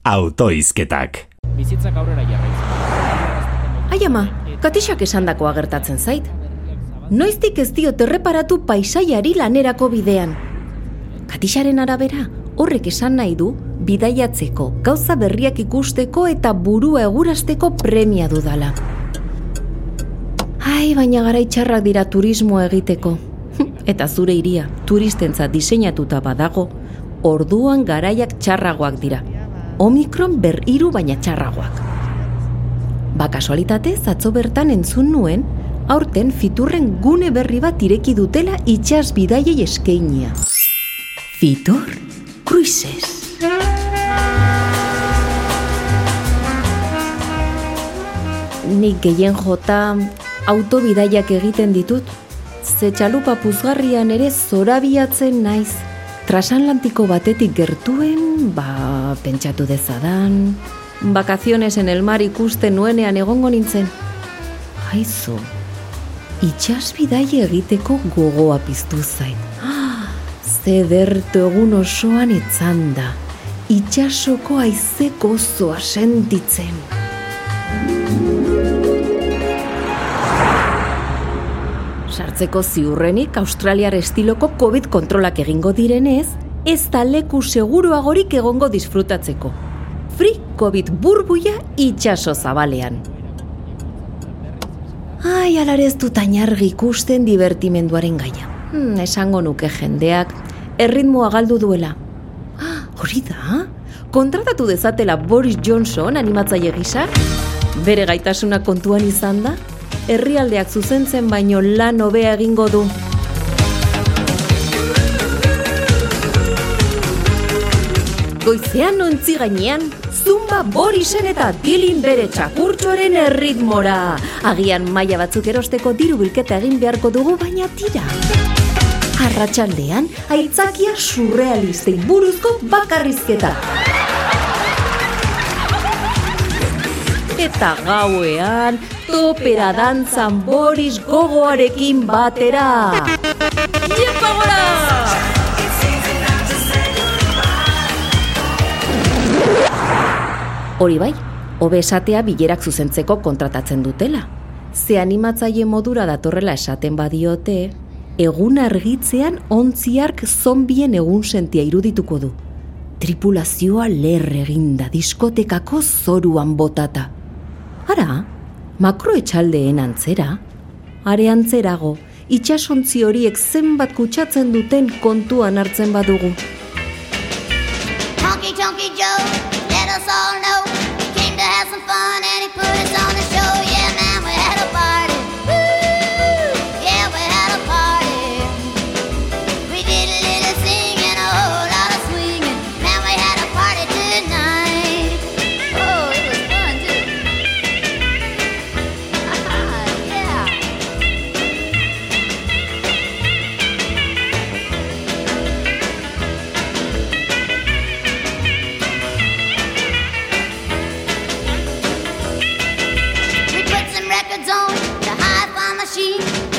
Autoizketak. Bizitzak aurrera jarraitzen. Ai ama, katixak esandakoa gertatzen zait. Noiztik ez dio terreparatu paisaiari lanerako bidean. Katixaren arabera, horrek esan nahi du, bidaiatzeko, gauza berriak ikusteko eta burua egurasteko premia dudala. Ai, baina gara itxarrak dira turismoa egiteko. Eta zure iria, turistentza diseinatuta badago, orduan garaiak txarragoak dira. Omikron ber hiru baina txarragoak. Ba kasualitate atzo bertan entzun nuen, aurten fiturren gune berri bat ireki dutela itxas bidaiei eskeinia. Fitur Cruises. Nik gehien jota autobidaiak egiten ditut, ze txalupa puzgarrian ere zorabiatzen naiz. Transatlantiko batetik gertuen, ba, pentsatu dezadan, Bakaziones en el mar ikusten nuenean egongo nintzen. Aizu, itxas bidai egiteko gogoa piztu zain. Ah, Zedertu egun osoan etzan da, itxasoko aize gozoa sentitzen. Sartzeko ziurrenik Australiar estiloko COVID kontrolak egingo direnez, ez da leku seguruagorik egongo disfrutatzeko. Free COVID burbuia itxaso zabalean. Ai, alare ez dut ainargi ikusten divertimenduaren gaia. Hmm, esango nuke jendeak, erritmoa galdu duela. Ah, hori da? Kontratatu dezatela Boris Johnson animatzaile gisa? Bere gaitasuna kontuan izan da? Herrialdeak zuzentzen baino lan hobea egingo du. Goizean ontzi gainean, zumba borisen eta dilin bere txakurtxoren erritmora. Agian maila batzuk erosteko diru bilketa egin beharko dugu, baina tira. Arratxaldean, aitzakia surrealistei buruzko bakarrizketa. Eta gauean, topera dantzan Boris gogoarekin batera. Iepa gora! Hori bai, hobe esatea bilerak zuzentzeko kontratatzen dutela. Ze animatzaile modura datorrela esaten badiote, egun argitzean ontziark zombien egun sentia irudituko du. Tripulazioa lerre eginda diskotekako zoruan botata. Ara, makro etxaldeen antzera, are antzerago, itxasontzi horiek zenbat kutsatzen duten kontuan hartzen badugu. Honky tonky Joe, let us all know, came to have some fun and he put records on the hi-fi machine.